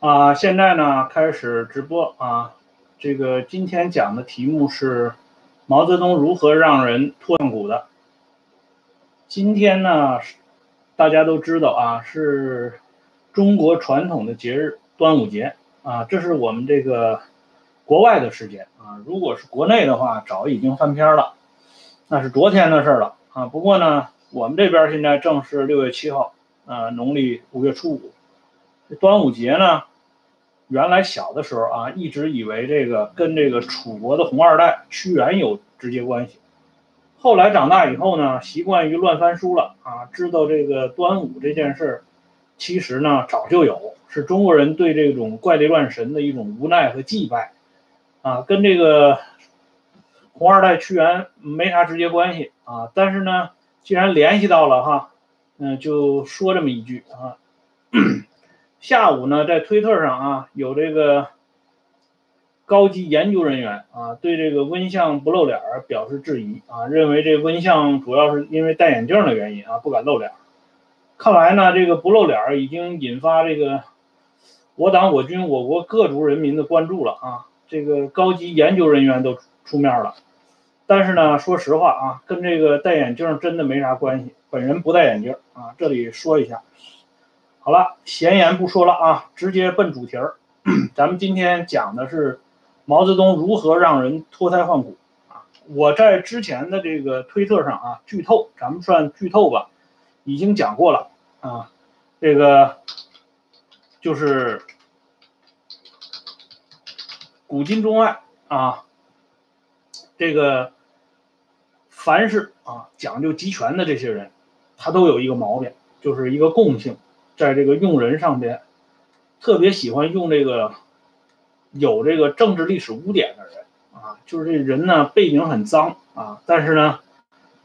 啊，现在呢开始直播啊。这个今天讲的题目是毛泽东如何让人脱上骨的。今天呢，大家都知道啊，是中国传统的节日端午节啊，这是我们这个国外的时间啊。如果是国内的话，早已经翻篇了，那是昨天的事了啊。不过呢，我们这边现在正是六月七号，呃，农历五月初五，端午节呢。原来小的时候啊，一直以为这个跟这个楚国的红二代屈原有直接关系。后来长大以后呢，习惯于乱翻书了啊，知道这个端午这件事，其实呢早就有，是中国人对这种怪力乱神的一种无奈和祭拜啊，跟这个红二代屈原没啥直接关系啊。但是呢，既然联系到了哈，嗯，就说这么一句啊。下午呢，在推特上啊，有这个高级研究人员啊，对这个温相不露脸表示质疑啊，认为这温相主要是因为戴眼镜的原因啊，不敢露脸。看来呢，这个不露脸已经引发这个我党、我军、我国各族人民的关注了啊。这个高级研究人员都出面了，但是呢，说实话啊，跟这个戴眼镜真的没啥关系。本人不戴眼镜啊，这里说一下。好了，闲言不说了啊，直接奔主题儿。咱们今天讲的是毛泽东如何让人脱胎换骨啊。我在之前的这个推特上啊，剧透，咱们算剧透吧，已经讲过了啊。这个就是古今中外啊，这个凡是啊讲究集权的这些人，他都有一个毛病，就是一个共性。在这个用人上边，特别喜欢用这个有这个政治历史污点的人啊，就是这人呢背景很脏啊，但是呢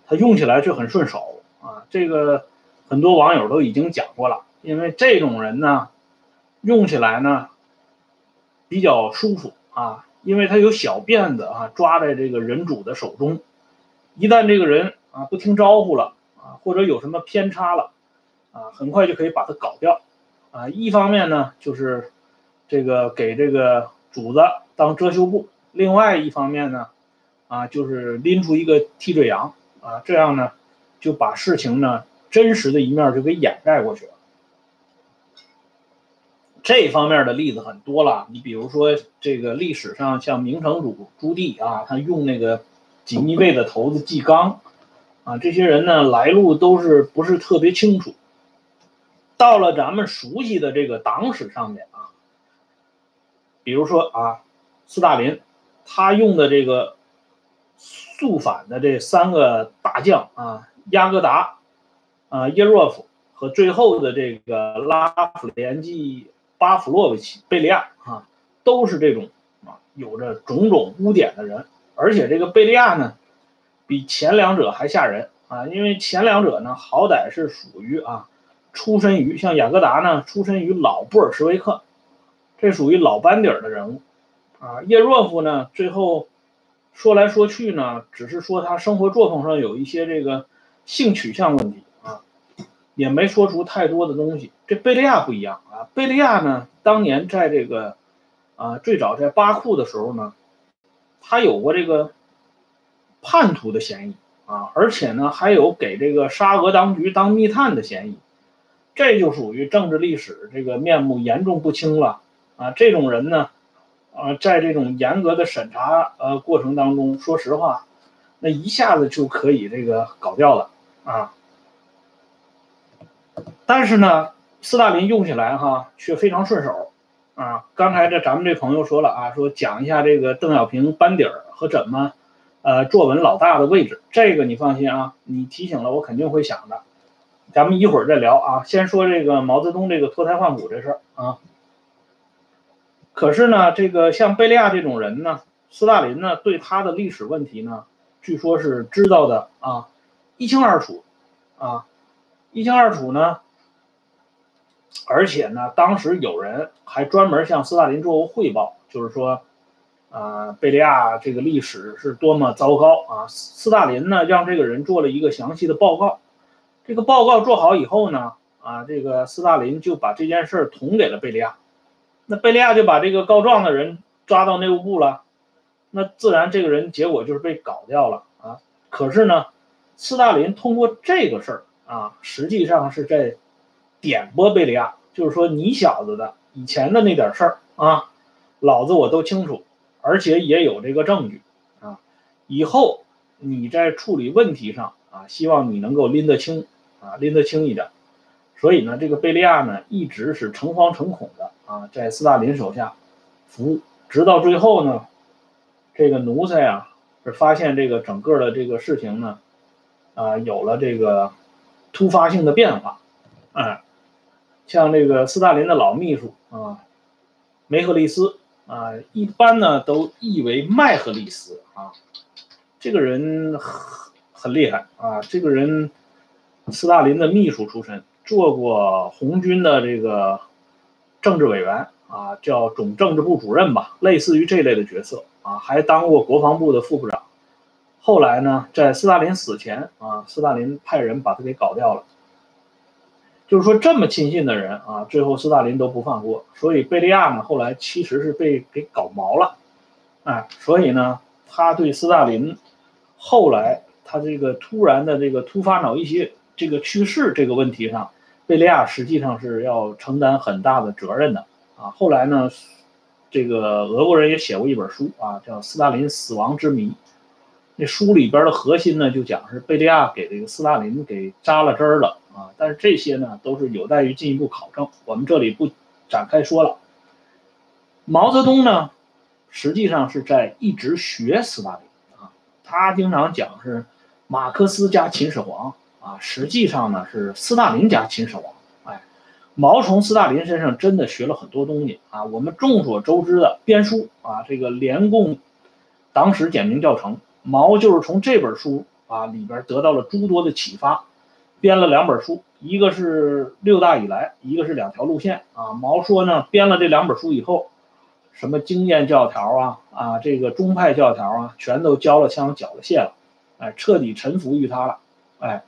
他用起来却很顺手啊。这个很多网友都已经讲过了，因为这种人呢用起来呢比较舒服啊，因为他有小辫子啊抓在这个人主的手中，一旦这个人啊不听招呼了啊，或者有什么偏差了。啊，很快就可以把它搞掉，啊，一方面呢就是这个给这个主子当遮羞布，另外一方面呢，啊，就是拎出一个替罪羊，啊，这样呢就把事情呢真实的一面就给掩盖过去了。这方面的例子很多了，你比如说这个历史上像明成祖朱棣啊，他用那个锦衣卫的头子纪纲，啊，这些人呢来路都是不是特别清楚。到了咱们熟悉的这个党史上面啊，比如说啊，斯大林，他用的这个肃反的这三个大将啊，亚戈达、啊耶若夫和最后的这个拉夫连基巴甫洛维奇贝利亚啊，都是这种啊有着种种污点的人，而且这个贝利亚呢，比前两者还吓人啊，因为前两者呢，好歹是属于啊。出身于像雅各达呢，出身于老布尔什维克，这属于老班底儿的人物，啊，叶若夫呢，最后说来说去呢，只是说他生活作风上有一些这个性取向问题啊，也没说出太多的东西。这贝利亚不一样啊，贝利亚呢，当年在这个啊最早在巴库的时候呢，他有过这个叛徒的嫌疑啊，而且呢还有给这个沙俄当局当密探的嫌疑。这就属于政治历史这个面目严重不清了啊！这种人呢，啊，在这种严格的审查呃过程当中，说实话，那一下子就可以这个搞掉了啊。但是呢，斯大林用起来哈却非常顺手啊。刚才这咱们这朋友说了啊，说讲一下这个邓小平班底儿和怎么呃坐稳老大的位置，这个你放心啊，你提醒了我肯定会想的。咱们一会儿再聊啊，先说这个毛泽东这个脱胎换骨这事儿啊。可是呢，这个像贝利亚这种人呢，斯大林呢对他的历史问题呢，据说是知道的啊，一清二楚啊，一清二楚呢。而且呢，当时有人还专门向斯大林做过汇报，就是说，啊，贝利亚这个历史是多么糟糕啊。斯大林呢让这个人做了一个详细的报告。这个报告做好以后呢，啊，这个斯大林就把这件事捅给了贝利亚，那贝利亚就把这个告状的人抓到内务部了，那自然这个人结果就是被搞掉了啊。可是呢，斯大林通过这个事儿啊，实际上是在点拨贝利亚，就是说你小子的以前的那点事儿啊，老子我都清楚，而且也有这个证据啊，以后你在处理问题上啊，希望你能够拎得清啊，拎得清一点。所以呢，这个贝利亚呢，一直是诚惶诚恐的啊，在斯大林手下服务，直到最后呢，这个奴才啊，是发现这个整个的这个事情呢，啊，有了这个突发性的变化，哎，像这个斯大林的老秘书啊，梅赫利斯啊，一般呢都译为麦赫利斯啊，这个人很很厉害啊，这个人斯大林的秘书出身。做过红军的这个政治委员啊，叫总政治部主任吧，类似于这类的角色啊，还当过国防部的副部长。后来呢，在斯大林死前啊，斯大林派人把他给搞掉了。就是说，这么亲信的人啊，最后斯大林都不放过。所以贝利亚呢，后来其实是被给搞毛了，哎，所以呢，他对斯大林后来他这个突然的这个突发脑溢血这个去世这个问题上。贝利亚实际上是要承担很大的责任的啊！后来呢，这个俄国人也写过一本书啊，叫《斯大林死亡之谜》。那书里边的核心呢，就讲是贝利亚给这个斯大林给扎了针儿了啊！但是这些呢，都是有待于进一步考证，我们这里不展开说了。毛泽东呢，实际上是在一直学斯大林啊，他经常讲是马克思加秦始皇。啊，实际上呢是斯大林加秦始皇，哎，毛从斯大林身上真的学了很多东西啊。我们众所周知的编书啊，这个联共党史简明教程，毛就是从这本书啊里边得到了诸多的启发，编了两本书，一个是六大以来，一个是两条路线啊。毛说呢，编了这两本书以后，什么经验教条啊啊，这个中派教条啊，全都交了枪缴了械了，哎，彻底臣服于他了，哎。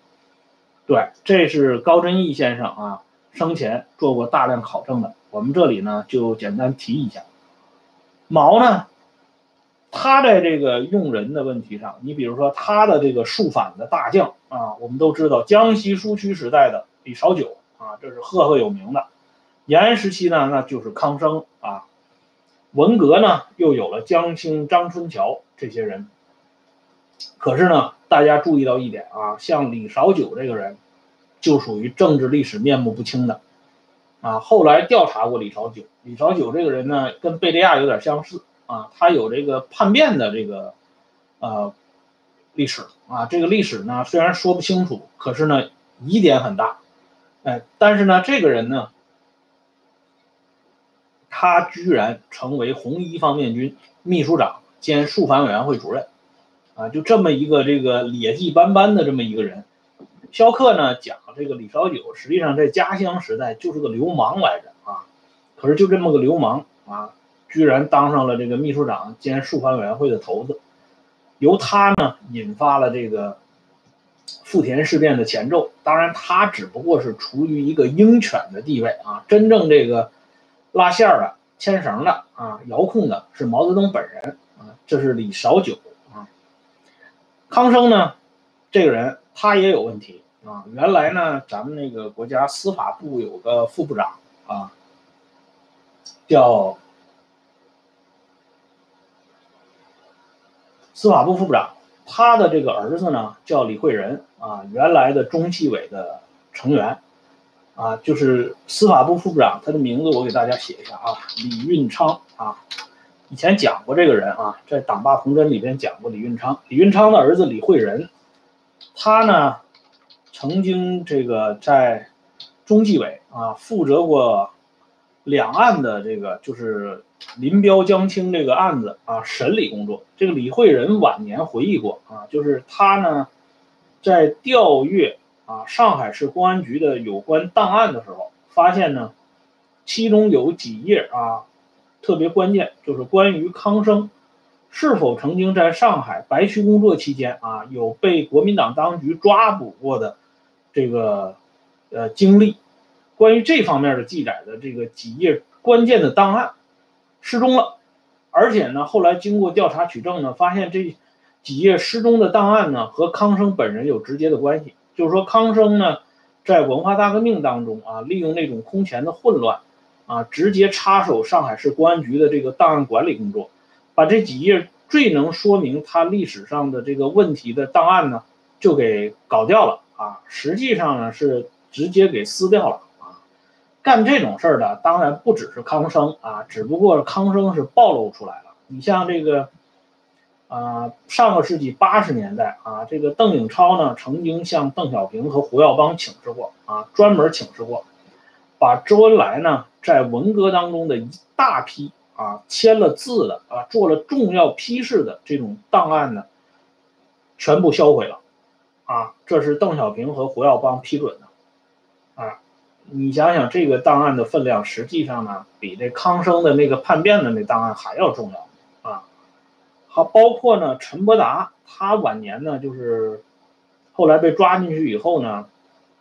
对，这是高真义先生啊，生前做过大量考证的。我们这里呢就简单提一下。毛呢，他在这个用人的问题上，你比如说他的这个肃反的大将啊，我们都知道江西苏区时代的李少九啊，这是赫赫有名的。延安时期呢，那就是康生啊。文革呢，又有了江青、张春桥这些人。可是呢，大家注意到一点啊，像李少九这个人，就属于政治历史面目不清的，啊，后来调查过李少九，李少九这个人呢，跟贝利亚有点相似啊，他有这个叛变的这个，呃，历史啊，这个历史呢虽然说不清楚，可是呢疑点很大，哎，但是呢这个人呢，他居然成为红一方面军秘书长兼肃反委员会主任。啊，就这么一个这个劣迹斑斑的这么一个人，肖克呢讲这个李少九实际上在家乡时代就是个流氓来着啊，可是就这么个流氓啊，居然当上了这个秘书长兼肃反委员会的头子，由他呢引发了这个富田事变的前奏。当然，他只不过是处于一个鹰犬的地位啊，真正这个拉线儿的、牵绳的啊、遥控的是毛泽东本人啊，这是李少九啊。康生呢，这个人他也有问题啊。原来呢，咱们那个国家司法部有个副部长啊，叫司法部副部长。他的这个儿子呢，叫李惠仁啊，原来的中纪委的成员啊，就是司法部副部长。他的名字我给大家写一下啊，李运昌啊。以前讲过这个人啊，在《党霸童真》里边讲过李运昌。李运昌的儿子李惠仁，他呢曾经这个在中纪委啊负责过两岸的这个就是林彪、江青这个案子啊审理工作。这个李惠仁晚年回忆过啊，就是他呢在调阅啊上海市公安局的有关档案的时候，发现呢其中有几页啊。特别关键就是关于康生是否曾经在上海白区工作期间啊有被国民党当局抓捕过的这个呃经历关于这方面的记载的这个几页关键的档案失踪了，而且呢，后来经过调查取证呢，发现这几页失踪的档案呢和康生本人有直接的关系，就是说康生呢在文化大革命当中啊，利用那种空前的混乱啊，直接插手上海市公安局的这个档案管理工作，把这几页最能说明他历史上的这个问题的档案呢就给搞掉了啊，实际上呢是直接给撕掉了。干这种事儿的当然不只是康生啊，只不过康生是暴露出来了。你像这个，啊，上个世纪八十年代啊，这个邓颖超呢曾经向邓小平和胡耀邦请示过啊，专门请示过，把周恩来呢在文革当中的一大批啊签了字的啊做了重要批示的这种档案呢，全部销毁了，啊，这是邓小平和胡耀邦批准的，啊。你想想，这个档案的分量，实际上呢，比这康生的那个叛变的那档案还要重要啊。好，包括呢，陈伯达，他晚年呢，就是后来被抓进去以后呢，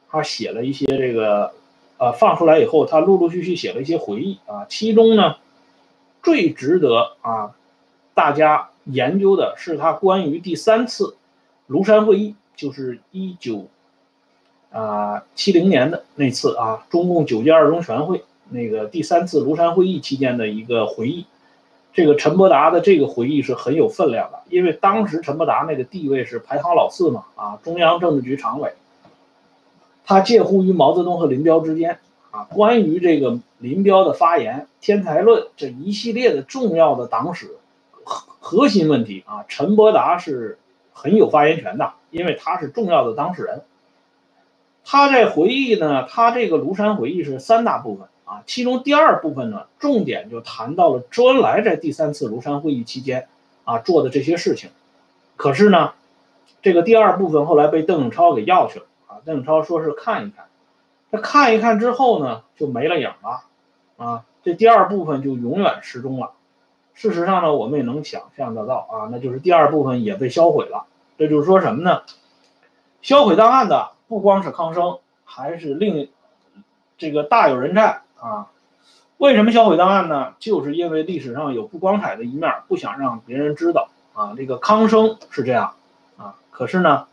他写了一些这个，呃，放出来以后，他陆陆续续写了一些回忆啊。其中呢，最值得啊大家研究的是他关于第三次庐山会议，就是一九。啊，七零年的那次啊，中共九届二中全会那个第三次庐山会议期间的一个回忆，这个陈伯达的这个回忆是很有分量的，因为当时陈伯达那个地位是排行老四嘛，啊，中央政治局常委，他介乎于毛泽东和林彪之间啊，关于这个林彪的发言、天才论这一系列的重要的党史核核心问题啊，陈伯达是很有发言权的，因为他是重要的当事人。他在回忆呢，他这个庐山回忆是三大部分啊，其中第二部分呢，重点就谈到了周恩来在第三次庐山会议期间啊做的这些事情。可是呢，这个第二部分后来被邓颖超给要去了啊，邓颖超说是看一看，他看一看之后呢，就没了影了啊，这第二部分就永远失踪了。事实上呢，我们也能想象得到啊，那就是第二部分也被销毁了。这就是说什么呢？销毁档案的。不光是康生，还是另这个大有人在啊？为什么销毁档案呢？就是因为历史上有不光彩的一面，不想让别人知道啊。这个康生是这样啊，可是呢，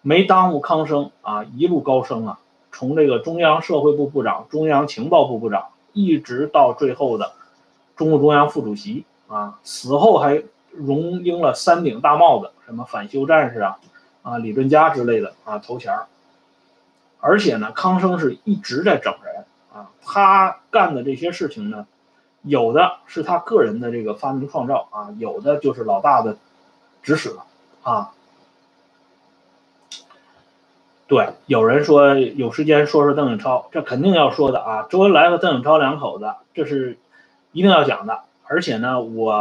没耽误康生啊一路高升啊，从这个中央社会部部长、中央情报部部长，一直到最后的中共中央副主席啊，死后还荣膺了三顶大帽子，什么反修战士啊、啊理论家之类的啊头衔儿。而且呢，康生是一直在整人啊，他干的这些事情呢，有的是他个人的这个发明创造啊，有的就是老大的指使啊。对，有人说有时间说说邓颖超，这肯定要说的啊。周恩来和邓颖超两口子，这是一定要讲的。而且呢，我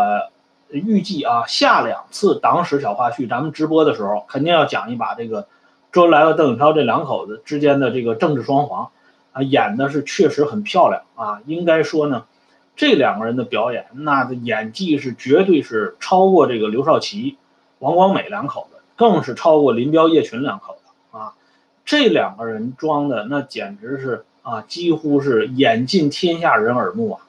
预计啊，下两次党史小花絮，咱们直播的时候肯定要讲一把这个。周恩来和邓颖超这两口子之间的这个政治双簧，啊，演的是确实很漂亮啊。应该说呢，这两个人的表演，那的演技是绝对是超过这个刘少奇、王光美两口子，更是超过林彪、叶群两口子啊。这两个人装的那简直是啊，几乎是演尽天下人耳目啊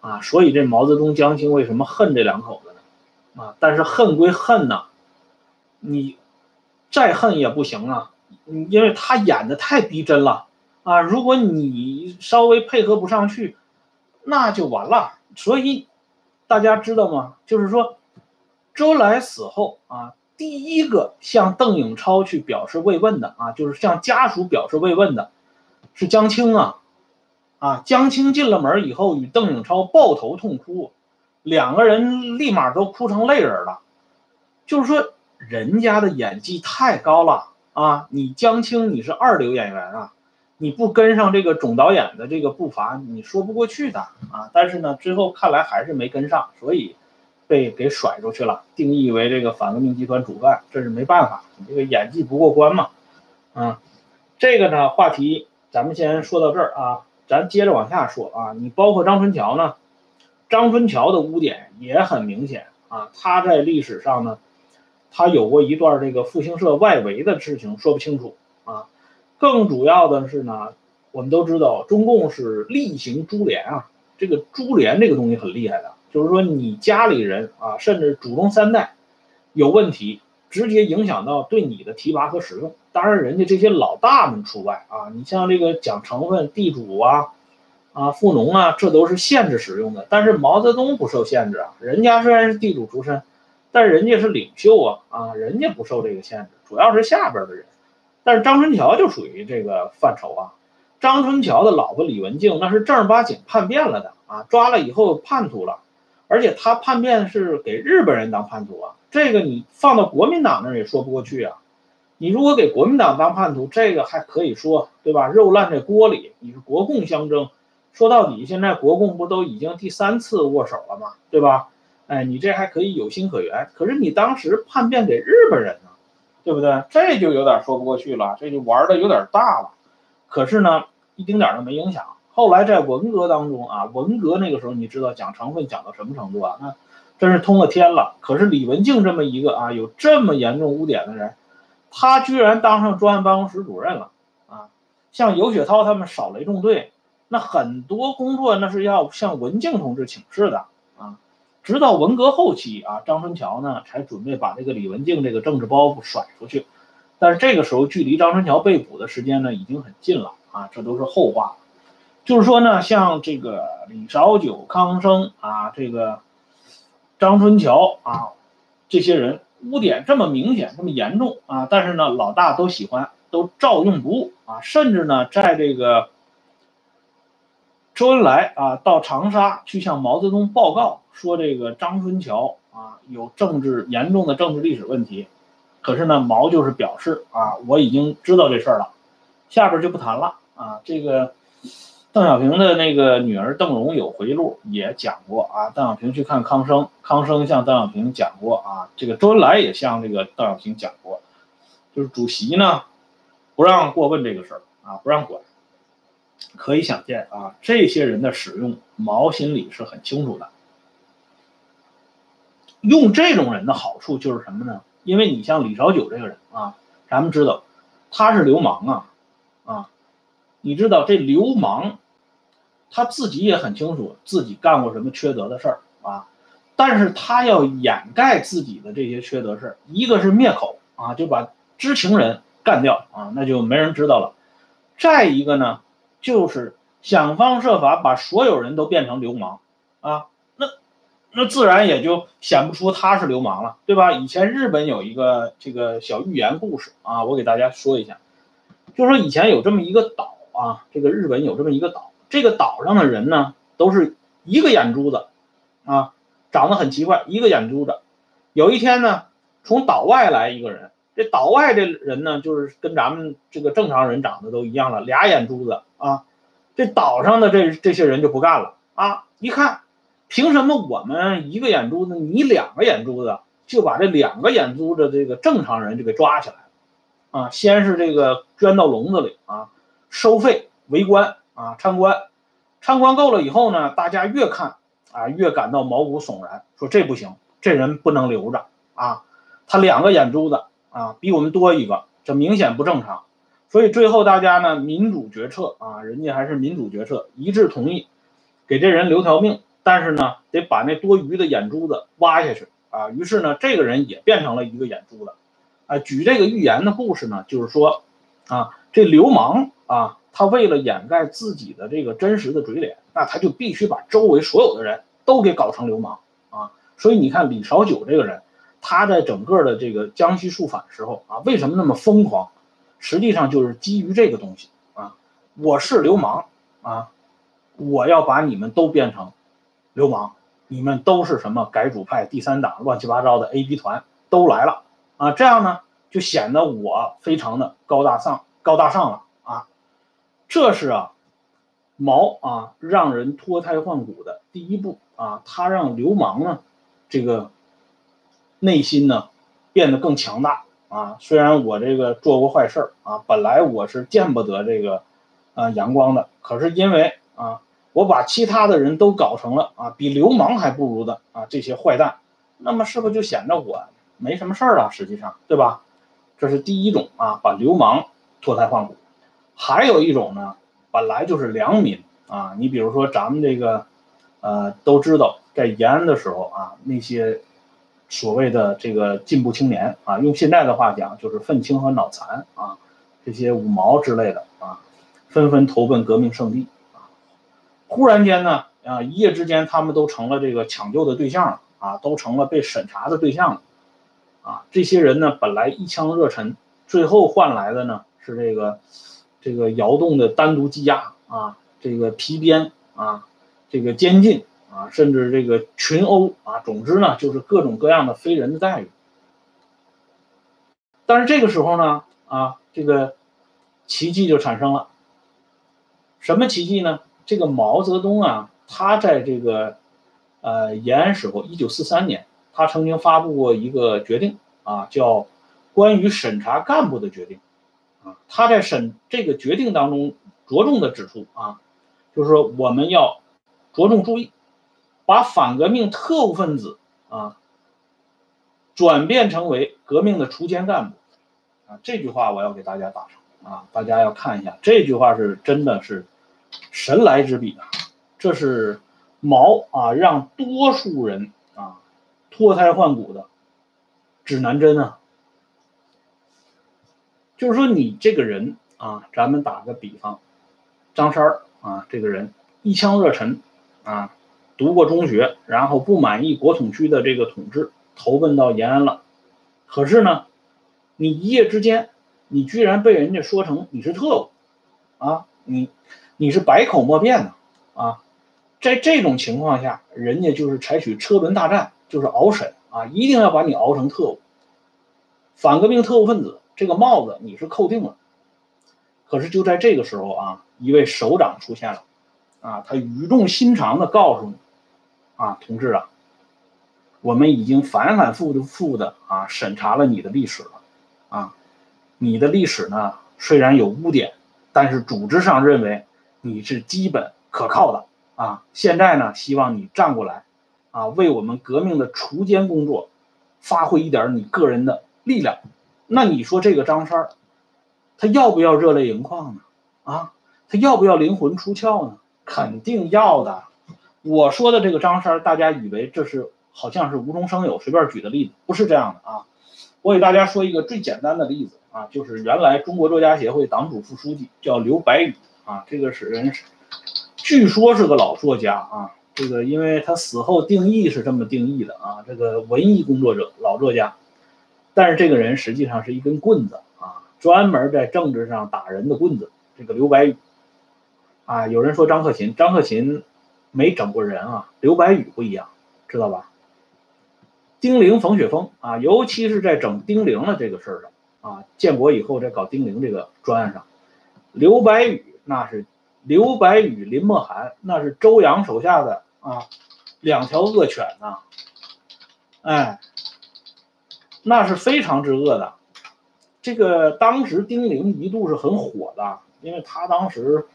啊！所以这毛泽东、江青为什么恨这两口子呢？啊，但是恨归恨呐，你。再恨也不行啊，因为他演的太逼真了啊！如果你稍微配合不上去，那就完了。所以大家知道吗？就是说，周恩来死后啊，第一个向邓颖超去表示慰问的啊，就是向家属表示慰问的，是江青啊啊！江青进了门以后，与邓颖超抱头痛哭，两个人立马都哭成泪人了，就是说。人家的演技太高了啊！你江青你是二流演员啊，你不跟上这个总导演的这个步伐，你说不过去的啊！但是呢，最后看来还是没跟上，所以被给甩出去了，定义为这个反革命集团主干，这是没办法，你这个演技不过关嘛。啊，这个呢话题咱们先说到这儿啊，咱接着往下说啊。你包括张春桥呢，张春桥的污点也很明显啊，他在历史上呢。他有过一段这个复兴社外围的事情说不清楚啊，更主要的是呢，我们都知道中共是厉行株连啊，这个株连这个东西很厉害的，就是说你家里人啊，甚至祖宗三代有问题，直接影响到对你的提拔和使用。当然，人家这些老大们除外啊，你像这个讲成分地主啊。啊，富农啊，这都是限制使用的。但是毛泽东不受限制啊，人家虽然是地主出身，但人家是领袖啊，啊，人家不受这个限制，主要是下边的人。但是张春桥就属于这个范畴啊。张春桥的老婆李文静那是正儿八经叛变了的啊，抓了以后叛徒了，而且他叛变是给日本人当叛徒啊，这个你放到国民党那儿也说不过去啊。你如果给国民党当叛徒，这个还可以说，对吧？肉烂在锅里，你是国共相争。说到底，现在国共不都已经第三次握手了吗？对吧？哎，你这还可以有心可原。可是你当时叛变给日本人呢，对不对？这就有点说不过去了，这就玩的有点大了。可是呢，一丁点都没影响。后来在文革当中啊，文革那个时候，你知道讲成分讲到什么程度啊？那真是通了天了。可是李文静这么一个啊，有这么严重污点的人，他居然当上专案办公室主任了啊！像尤雪涛他们扫雷纵队。那很多工作那是要向文静同志请示的，直到文革后期啊，张春桥呢才准备把这个李文静这个政治包袱甩出去，但是这个时候距离张春桥被捕的时间呢已经很近了啊，这都是后话。就是说呢，像这个李少九、康生啊，这个张春桥啊，这些人污点这么明显、这么严重啊，但是呢，老大都喜欢，都照用不误啊，甚至呢，在这个。周恩来啊，到长沙去向毛泽东报告说，这个张春桥啊有政治严重的政治历史问题。可是呢，毛就是表示啊，我已经知道这事儿了，下边就不谈了啊。这个 邓小平的那个女儿邓蓉有回忆录也讲过啊，邓小平去看康生，康生向邓小平讲过啊，这个周恩来也向这个邓小平讲过，就是主席呢不让过问这个事儿啊，不让管。可以想见啊，这些人的使用，毛心里是很清楚的。用这种人的好处就是什么呢？因为你像李少九这个人啊，咱们知道他是流氓啊啊，你知道这流氓，他自己也很清楚自己干过什么缺德的事儿啊，但是他要掩盖自己的这些缺德事儿，一个是灭口啊，就把知情人干掉啊，那就没人知道了。再一个呢？就是想方设法把所有人都变成流氓，啊，那那自然也就显不出他是流氓了，对吧？以前日本有一个这个小寓言故事啊，我给大家说一下，就说以前有这么一个岛啊，这个日本有这么一个岛，这个岛上的人呢都是一个眼珠子，啊，长得很奇怪，一个眼珠子。有一天呢，从岛外来一个人。这岛外的人呢，就是跟咱们这个正常人长得都一样了，俩眼珠子啊。这岛上的这这些人就不干了啊！一看，凭什么我们一个眼珠子，你两个眼珠子，就把这两个眼珠子这个正常人就给抓起来了啊？先是这个圈到笼子里啊，收费围观啊，参观，参观够了以后呢，大家越看啊越感到毛骨悚然，说这不行，这人不能留着啊，他两个眼珠子。啊，比我们多一个，这明显不正常，所以最后大家呢民主决策啊，人家还是民主决策，一致同意给这人留条命，但是呢得把那多余的眼珠子挖下去啊。于是呢这个人也变成了一个眼珠子，啊，举这个寓言的故事呢，就是说啊这流氓啊，他为了掩盖自己的这个真实的嘴脸，那他就必须把周围所有的人都给搞成流氓啊。所以你看李少九这个人。他在整个的这个江西肃反时候啊，为什么那么疯狂？实际上就是基于这个东西啊，我是流氓啊，我要把你们都变成流氓，你们都是什么改主派、第三党、乱七八糟的 A、B 团都来了啊，这样呢就显得我非常的高大上、高大上了啊，这是啊毛啊让人脱胎换骨的第一步啊，他让流氓呢这个。内心呢，变得更强大啊！虽然我这个做过坏事儿啊，本来我是见不得这个，啊阳光的，可是因为啊，我把其他的人都搞成了啊，比流氓还不如的啊这些坏蛋，那么是不是就显得我没什么事儿了？实际上，对吧？这是第一种啊，把流氓脱胎换骨。还有一种呢，本来就是良民啊。你比如说咱们这个，呃，都知道在延安的时候啊，那些所谓的这个进步青年啊，用现在的话讲就是愤青和脑残啊，这些五毛之类的啊，纷纷投奔革命圣地啊。忽然间呢，啊，一夜之间他们都成了这个抢救的对象了啊，都成了被审查的对象了啊。这些人呢，本来一腔热忱，最后换来的呢是这个。这个窑洞的单独羁押啊，这个皮鞭啊，这个监禁啊，甚至这个群殴啊，总之呢，就是各种各样的非人的待遇。但是这个时候呢，啊，这个奇迹就产生了。什么奇迹呢？这个毛泽东啊，他在这个呃延安时候，一九四三年，他曾经发布过一个决定啊，叫关于审查干部的决定。啊他在审这个决定当中着重的指出啊，就是说我们要着重注意，把反革命特务分子啊转变成为革命的锄奸干部啊。这句话我要给大家打上啊，大家要看一下，这句话是真的是神来之笔啊，这是毛啊让多数人啊脱胎换骨的指南针啊。就是说，你这个人啊，咱们打个比方，张三儿啊，这个人一腔热忱啊，读过中学，然后不满意国统区的这个统治，投奔到延安了。可是呢，你一夜之间，你居然被人家说成你是特务啊，你你是百口莫辩的啊。在这种情况下，人家就是采取车轮大战，就是熬审啊，一定要把你熬成特务，反革命特务分子。这个帽子你是扣定了，可是就在这个时候啊，一位首长出现了，啊，他语重心长的告诉你，啊，同志啊，我们已经反反复复的啊审查了你的历史了，啊，你的历史呢虽然有污点，但是组织上认为你是基本可靠的，啊，现在呢希望你站过来，啊，为我们革命的锄奸工作发挥一点你个人的力量。那你说这个张三儿，他要不要热泪盈眶呢？啊，他要不要灵魂出窍呢？肯定要的。我说的这个张三，大家以为这是好像是无中生有，随便举的例子，不是这样的啊。我给大家说一个最简单的例子啊，就是原来中国作家协会党组副书记叫刘白羽啊，这个是人，据说是个老作家啊。这个因为他死后定义是这么定义的啊，这个文艺工作者、老作家。但是这个人实际上是一根棍子啊，专门在政治上打人的棍子。这个刘白羽啊，有人说张克勤，张克勤没整过人啊，刘白羽不一样，知道吧？丁玲、冯雪峰啊，尤其是在整丁玲的这个事儿上啊，建国以后在搞丁玲这个专案上，刘白羽那是刘白羽、林默涵，那是周扬手下的啊两条恶犬呐，哎。那是非常之恶的，这个当时丁玲一度是很火的，因为他当时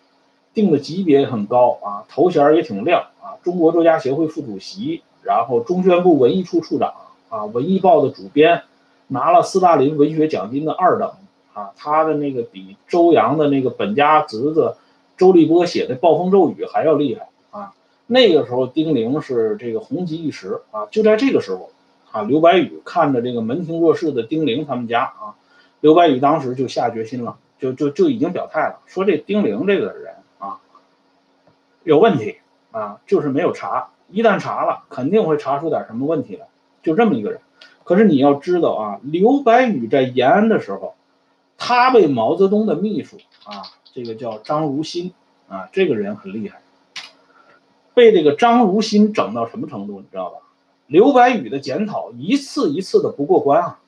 定的级别很高啊，头衔也挺亮啊，中国作家协会副主席，然后中宣部文艺处处长啊，文艺报的主编，拿了斯大林文学奖金的二等啊，他的那个比周扬的那个本家侄子周立波写的《暴风骤雨》还要厉害啊，那个时候丁玲是这个红极一时啊，就在这个时候。啊，刘白羽看着这个门庭若市的丁玲他们家啊，刘白羽当时就下决心了，就就就已经表态了，说这丁玲这个人有问题啊，就是没有查，一旦查了，肯定会查出点什么问题来，就这么一个人。可是你要知道啊，刘白羽在延安的时候，他被毛泽东的秘书啊，这个叫张如新啊，这个人很厉害，被这个张如新整到什么程度，你知道吧？刘白羽的检讨一次一次的不过关啊，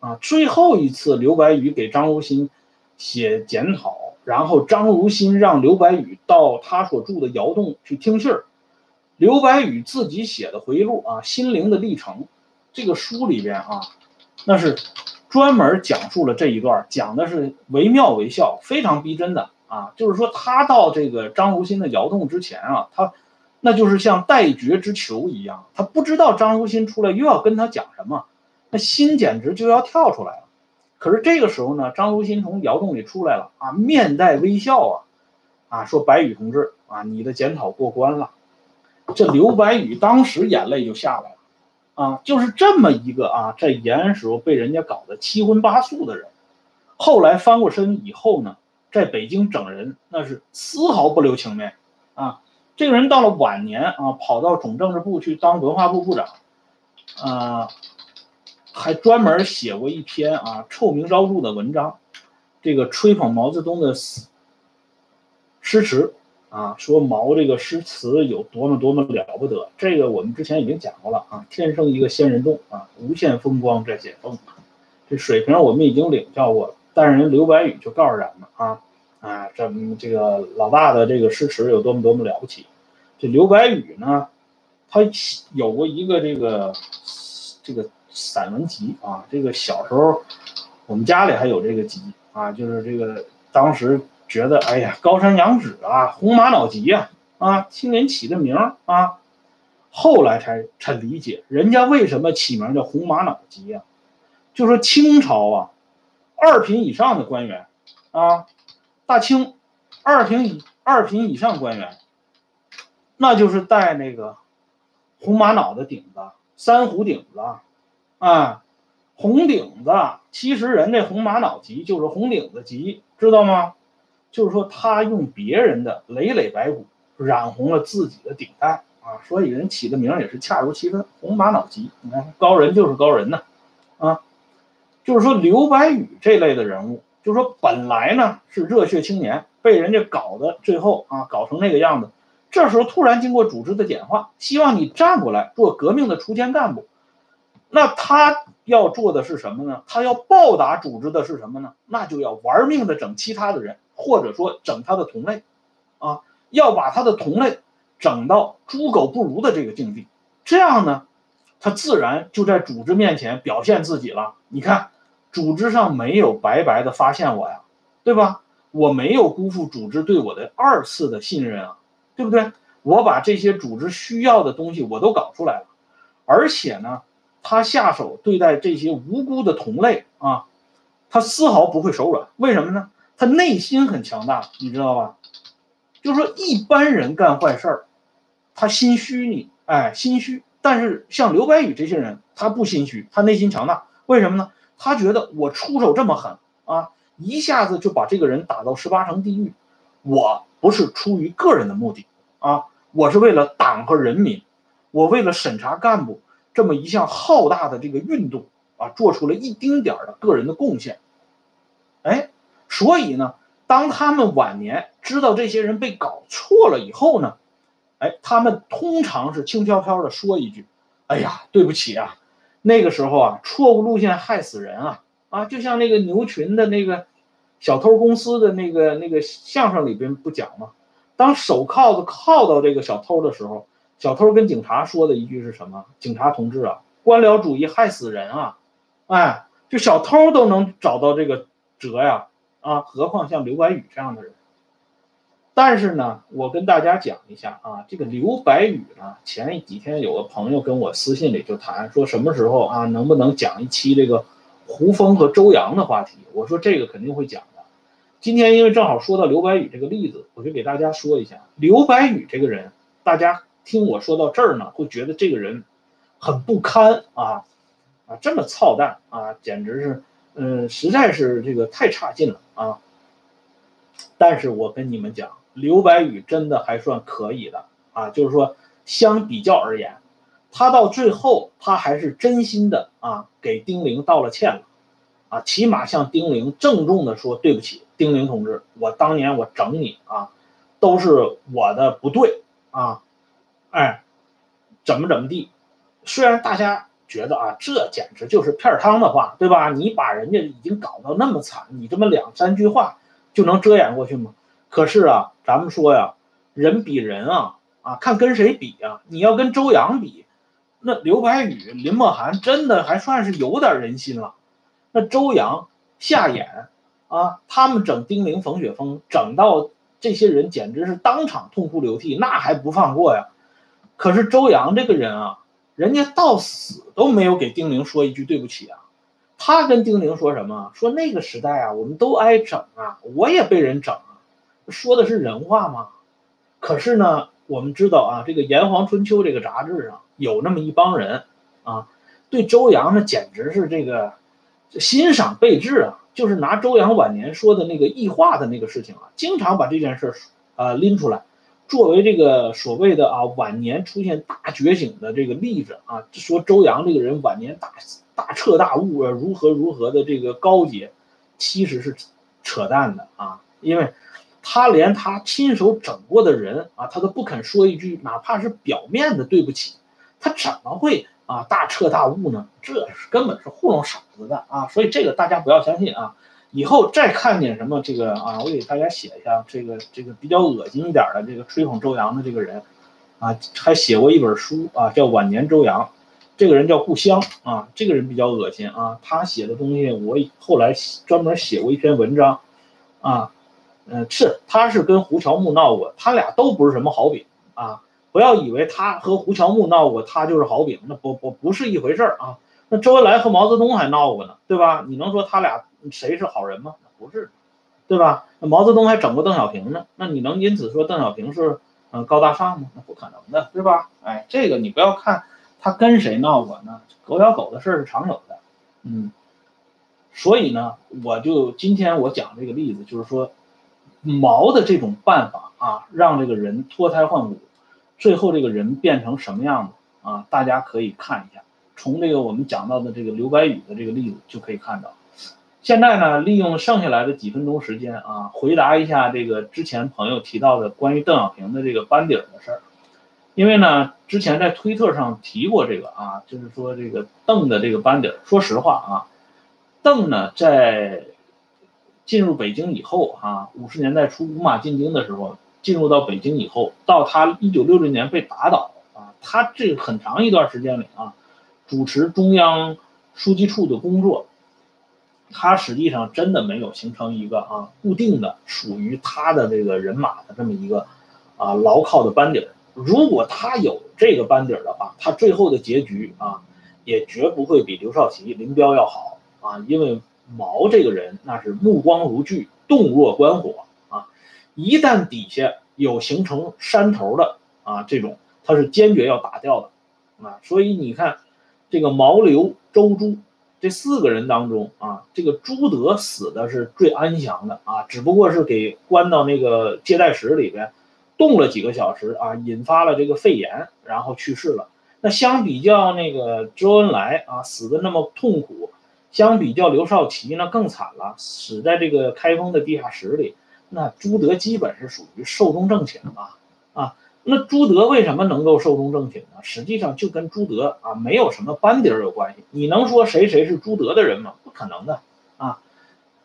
啊，最后一次刘白羽给张如新写检讨，然后张如新让刘白羽到他所住的窑洞去听信儿，刘白羽自己写的回忆录啊，《心灵的历程》这个书里边啊，那是专门讲述了这一段，讲的是惟妙惟肖，非常逼真的啊，就是说他到这个张如新的窑洞之前啊，他。那就是像待决之囚一样，他不知道张如新出来又要跟他讲什么，那心简直就要跳出来了。可是这个时候呢，张如新从窑洞里出来了啊，面带微笑啊，啊，说白羽同志啊，你的检讨过关了。这刘白羽当时眼泪就下来了，啊，就是这么一个啊，在延安时候被人家搞得七荤八素的人，后来翻过身以后呢，在北京整人那是丝毫不留情面啊。这个人到了晚年啊，跑到总政治部去当文化部部长，啊，还专门写过一篇啊臭名昭著的文章，这个吹捧毛泽东的诗诗词。啊，说毛这个诗词有多么多么了不得，这个我们之前已经讲过了啊。天生一个仙人洞啊，无限风光在险峰，这水平我们已经领教过了。但是人刘白羽就告诉咱们啊，啊，这这个老大的这个诗词有多么多么了不起。这刘白羽呢，他有过一个这个这个散文集啊，这个小时候我们家里还有这个集啊，就是这个当时。觉得哎呀，高山仰止啊，红玛瑙集呀，啊，听人起的名啊，后来才才理解人家为什么起名叫红玛瑙集呀，就说清朝啊，二品以上的官员啊，大清二品以二品以上官员，那就是戴那个红玛瑙的顶子，珊瑚顶子啊，红顶子，其实人家红玛瑙级就是红顶子级，知道吗？就是说，他用别人的累累白骨染红了自己的顶戴啊，所以人起的名也是恰如其分，红玛瑙级。你看，高人就是高人呢，啊，就是说刘白羽这类的人物，就是说本来呢是热血青年，被人家搞的最后啊搞成那个样子，这时候突然经过组织的简化，希望你站过来做革命的锄奸干部，那他要做的是什么呢？他要报答组织的是什么呢？那就要玩命的整其他的人。或者说整他的同类，啊，要把他的同类整到猪狗不如的这个境地，这样呢，他自然就在组织面前表现自己了。你看，组织上没有白白的发现我呀，对吧？我没有辜负组织对我的二次的信任啊，对不对？我把这些组织需要的东西我都搞出来了，而且呢，他下手对待这些无辜的同类啊，他丝毫不会手软。为什么呢？他内心很强大，你知道吧？就是说，一般人干坏事儿，他心虚，你哎，心虚。但是像刘白羽这些人，他不心虚，他内心强大。为什么呢？他觉得我出手这么狠啊，一下子就把这个人打到十八层地狱，我不是出于个人的目的啊，我是为了党和人民，我为了审查干部这么一项浩大的这个运动啊，做出了一丁点儿的个人的贡献，哎。所以呢，当他们晚年知道这些人被搞错了以后呢，哎，他们通常是轻飘飘的说一句：“哎呀，对不起啊，那个时候啊，错误路线害死人啊啊！”就像那个牛群的那个小偷公司的那个那个相声里边不讲吗？当手铐子铐到这个小偷的时候，小偷跟警察说的一句是什么？警察同志啊，官僚主义害死人啊！哎，就小偷都能找到这个辙呀。啊，何况像刘白羽这样的人。但是呢，我跟大家讲一下啊，这个刘白羽呢，前几天有个朋友跟我私信里就谈，说什么时候啊，能不能讲一期这个胡风和周扬的话题？我说这个肯定会讲的。今天因为正好说到刘白羽这个例子，我就给大家说一下刘白羽这个人。大家听我说到这儿呢，会觉得这个人很不堪啊啊，这么操蛋啊，简直是。嗯，实在是这个太差劲了啊！但是我跟你们讲，刘白羽真的还算可以的啊，就是说相比较而言，他到最后他还是真心的啊，给丁玲道了歉了啊，起码向丁玲郑重的说对不起，丁玲同志，我当年我整你啊，都是我的不对啊，哎，怎么怎么地，虽然大家。觉得啊，这简直就是片汤的话，对吧？你把人家已经搞到那么惨，你这么两三句话就能遮掩过去吗？可是啊，咱们说呀，人比人啊，啊，看跟谁比啊？你要跟周扬比，那刘白羽、林默涵真的还算是有点人心了。那周扬、夏衍啊，他们整丁玲、冯雪峰，整到这些人简直是当场痛哭流涕，那还不放过呀？可是周扬这个人啊。人家到死都没有给丁玲说一句对不起啊！他跟丁玲说什么？说那个时代啊，我们都挨整啊，我也被人整啊。说的是人话吗？可是呢，我们知道啊，这个《炎黄春秋》这个杂志上有那么一帮人啊，对周扬呢简直是这个欣赏备至啊，就是拿周扬晚年说的那个异化的那个事情啊，经常把这件事啊拎出来，作为这个所谓的啊晚年出现大觉醒的这个例子啊，说周扬这个人晚年大大彻大悟啊，如何如何的这个高洁，其实是扯淡的啊，因为。他连他亲手整过的人啊，他都不肯说一句，哪怕是表面的对不起，他怎么会啊大彻大悟呢？这是根本是糊弄傻子的啊！所以这个大家不要相信啊！以后再看见什么这个啊，我给大家写一下这个这个比较恶心一点的这个吹捧周扬的这个人啊，还写过一本书啊，叫《晚年周扬》，这个人叫顾湘啊，这个人比较恶心啊，他写的东西我后来专门写过一篇文章啊。嗯，是，他是跟胡乔木闹过，他俩都不是什么好饼啊！不要以为他和胡乔木闹过，他就是好饼，那不不不是一回事儿啊！那周恩来和毛泽东还闹过呢，对吧？你能说他俩谁是好人吗？不是，对吧？那毛泽东还整过邓小平呢，那你能因此说邓小平是嗯高大上吗？那不可能的，对吧？哎，这个你不要看他跟谁闹过呢，狗咬狗的事是常有的，嗯，所以呢，我就今天我讲这个例子，就是说。毛的这种办法啊，让这个人脱胎换骨，最后这个人变成什么样子啊？大家可以看一下，从这个我们讲到的这个刘白羽的这个例子就可以看到。现在呢，利用剩下来的几分钟时间啊，回答一下这个之前朋友提到的关于邓小平的这个班底儿的事儿。因为呢，之前在推特上提过这个啊，就是说这个邓的这个班底儿。说实话啊，邓呢在。进入北京以后，啊，五十年代初五马进京的时候，进入到北京以后，到他一九六六年被打倒啊，他这很长一段时间里啊，主持中央书记处的工作，他实际上真的没有形成一个啊固定的属于他的这个人马的这么一个啊牢靠的班底儿。如果他有这个班底儿的话，他最后的结局啊，也绝不会比刘少奇、林彪要好啊，因为。毛这个人那是目光如炬，动若观火啊！一旦底下有形成山头的啊，这种他是坚决要打掉的啊。所以你看，这个毛、刘、周、朱这四个人当中啊，这个朱德死的是最安详的啊，只不过是给关到那个接待室里边冻了几个小时啊，引发了这个肺炎，然后去世了。那相比较那个周恩来啊，死的那么痛苦。相比较刘少奇那更惨了，死在这个开封的地下室里。那朱德基本是属于寿终正寝了啊。那朱德为什么能够寿终正寝呢？实际上就跟朱德啊没有什么班底儿有关系。你能说谁谁是朱德的人吗？不可能的啊。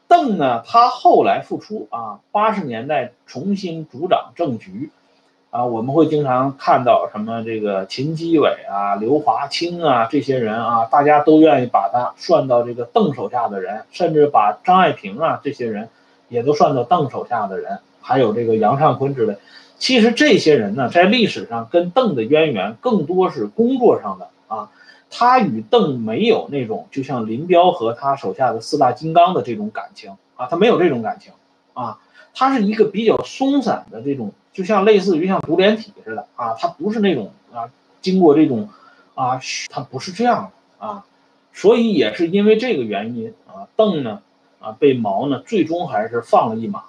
邓呢，他后来复出啊，八十年代重新主掌政局。啊，我们会经常看到什么这个秦基伟啊、刘华清啊这些人啊，大家都愿意把他算到这个邓手下的人，甚至把张爱萍啊这些人也都算到邓手下的人，还有这个杨尚昆之类。其实这些人呢，在历史上跟邓的渊源更多是工作上的啊，他与邓没有那种就像林彪和他手下的四大金刚的这种感情啊，他没有这种感情啊，他是一个比较松散的这种。就像类似于像独联体似的啊，他不是那种啊，经过这种啊，他不是这样的啊，所以也是因为这个原因啊，邓呢啊被毛呢最终还是放了一马。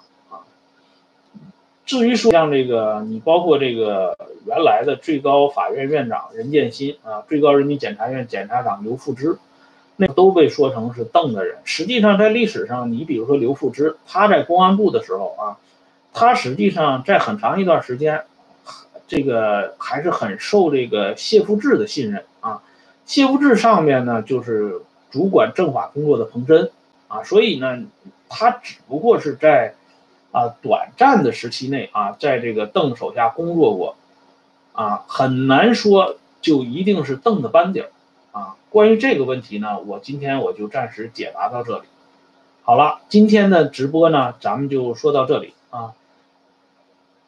至于说像这个你包括这个原来的最高法院院长任建新啊，最高人民检察院检察长刘富芝，那都被说成是邓的人。实际上在历史上，你比如说刘富芝，他在公安部的时候啊。他实际上在很长一段时间，这个还是很受这个谢富治的信任啊。谢富治上面呢就是主管政法工作的彭真啊，所以呢，他只不过是在啊短暂的时期内啊，在这个邓手下工作过啊，很难说就一定是邓的班底儿啊。关于这个问题呢，我今天我就暂时解答到这里。好了，今天的直播呢，咱们就说到这里啊。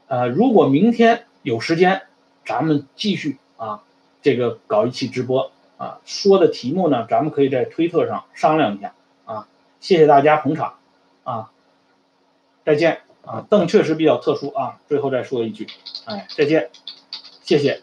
呃，如果明天有时间，咱们继续啊，这个搞一期直播啊，说的题目呢，咱们可以在推特上商量一下啊。谢谢大家捧场啊，再见。啊，邓确实比较特殊啊。最后再说一句，哎，再见，谢谢。